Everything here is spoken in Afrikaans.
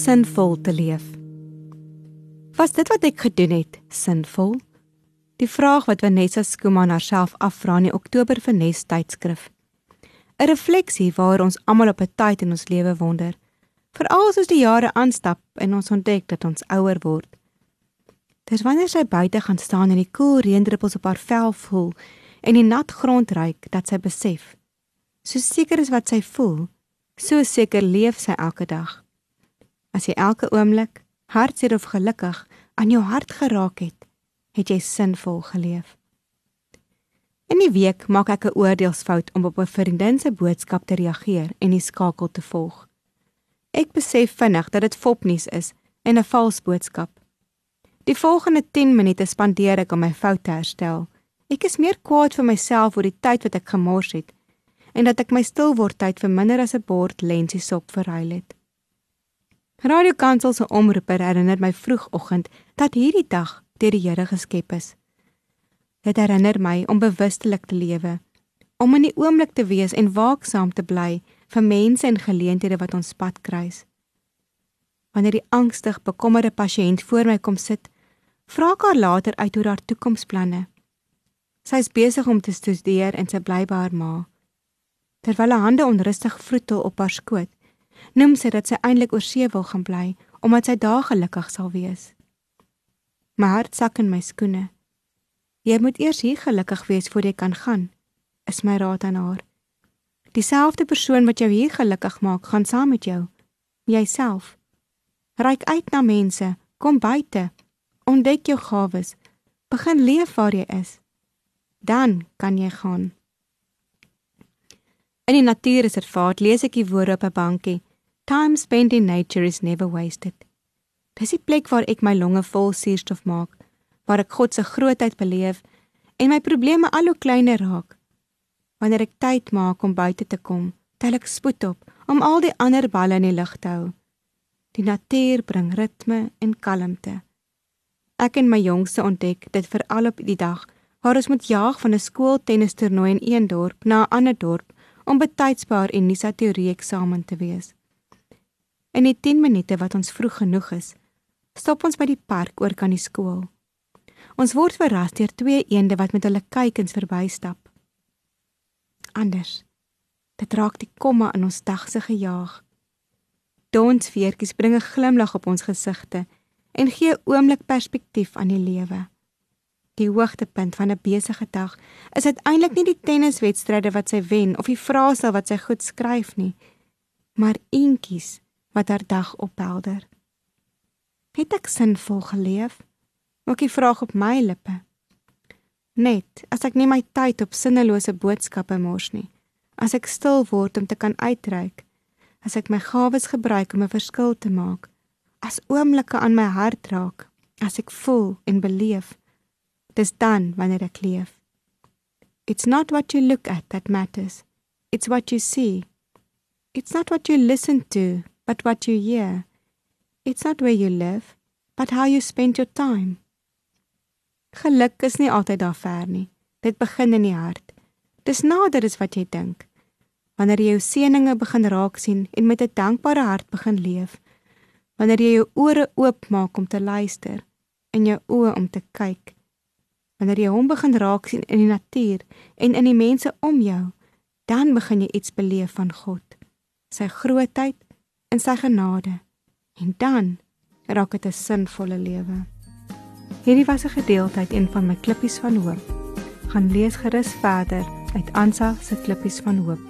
Sinvol te leef. Was dit wat ek gedoen het sinvol? Die vraag wat Vanessa Skuman haarself afvra in die Oktober Nes tydskrif. 'n Refleksie waar ons almal op 'n tyd in ons lewe wonder, veral as die jare aanstap en ons ontdek dat ons ouer word. Dis wanneer sy buite gaan staan en die koel reendruppels op haar vel voel en die nat grond ruik dat sy besef. So seker is wat sy voel, so seker leef sy elke dag. As jy elke oomblik, hartseer of gelukkig, aan jou hart geraak het, het jy sinvol geleef. In die week maak ek 'n oordeelsfout om op 'n vriendin se boodskap te reageer en die skakel te volg. Ek besef vinnig dat dit fopnuus is en 'n vals boodskap. Die volgende 10 minute spandeer ek om my fout te herstel. Ek is meer kwaad vir myself oor die tyd wat ek gemors het en dat ek my stilword tyd vir minder as 'n bord lensiesop verruil het. Radio Kansel se omroeper herinner my vroegoggend dat hierdie dag deur die Here geskep is. Dit herinner my om bewustelik te lewe, om in die oomblik te wees en waaksaam te bly vir mense en geleenthede wat ons pad kruis. Wanneer die angstig bekommerde pasiënt voor my kom sit, vra ek haar later uit oor haar toekomsplanne. Sy is besig om te studeer en sy bly by haar ma. Terwyl haar hande onrustig vroetel op haar skoot, noem sy dat sy eintlik oor see wil gaan bly omdat sy daar gelukkig sal wees. My hart sak in my skoene. Jy moet eers hier gelukkig wees voor jy kan gaan, is my raad aan haar. Dieselfde persoon wat jou hier gelukkig maak, gaan saam met jou, jouself. Ryk uit na mense, kom buite, ontdek jou gawes, begin leef waar jy is. Dan kan jy gaan. In die natuurreservaat lees ek die woorde op 'n bankie. Time spent in nature is never wasted. Dis die plek waar ek my longe vol suurstof maak, waar ek God se grootheid beleef en my probleme al hoe kleiner raak. Wanneer ek tyd maak om buite te kom, tel ek spoed op om al die ander balle in die lug te hou. Die natuur bring ritme en kalmte. Ek en my jongste ontdek dit veral op die dag waar ons moet jaag van 'n skooltennistoernooi in een dorp na 'n ander dorp om betydsbaar en Nisa teorie eksamen te wees. In die 10 minute wat ons vroeg genoeg is, stop ons by die park oor kan die skool. Ons word verras deur twee eende wat met hulle kuikens verbystap. Anders. Dit raak die komme in ons dag se gejaag. Donsveertjies bring 'n glimlag op ons gesigte en gee oomblik perspektief aan die lewe. Die hoogtepunt van 'n besige dag is uiteindelik nie die tenniswedstryde wat sy wen of die vraestel wat sy goed skryf nie, maar eentjies wat haar dag ophelder. Het ek sinvol geleef? Ook die vraag op my lippe. Net as ek nie my tyd op sinnelose boodskappe mors nie, as ek stil word om te kan uitreik, as ek my gawes gebruik om 'n verskil te maak, as oomblikke aan my hart raak, as ek voel en beleef, dis dan wanneer ek leef. It's not what you look at that matters. It's what you see. It's not what you listen to, but what you hear. It's not where you live, but how you spend your time. Geluk is nie altyd daar ver nie. Dit begin in die hart. Dis nader as wat jy dink. Wanneer jy jou seëninge begin raak sien en met 'n dankbare hart begin leef. Wanneer jy jou ore oopmaak om te luister en jou oë om te kyk. Wanneer jy hom begin raak sien in die natuur en in die mense om jou, dan begin jy iets beleef van God. Sy grootheid in sy genade. En dan raak dit 'n sinvolle lewe. Hierdie was 'n gedeelte uit een van my klippies van hoop. Gaan lees gerus verder uit Ansa se klippies van hoop.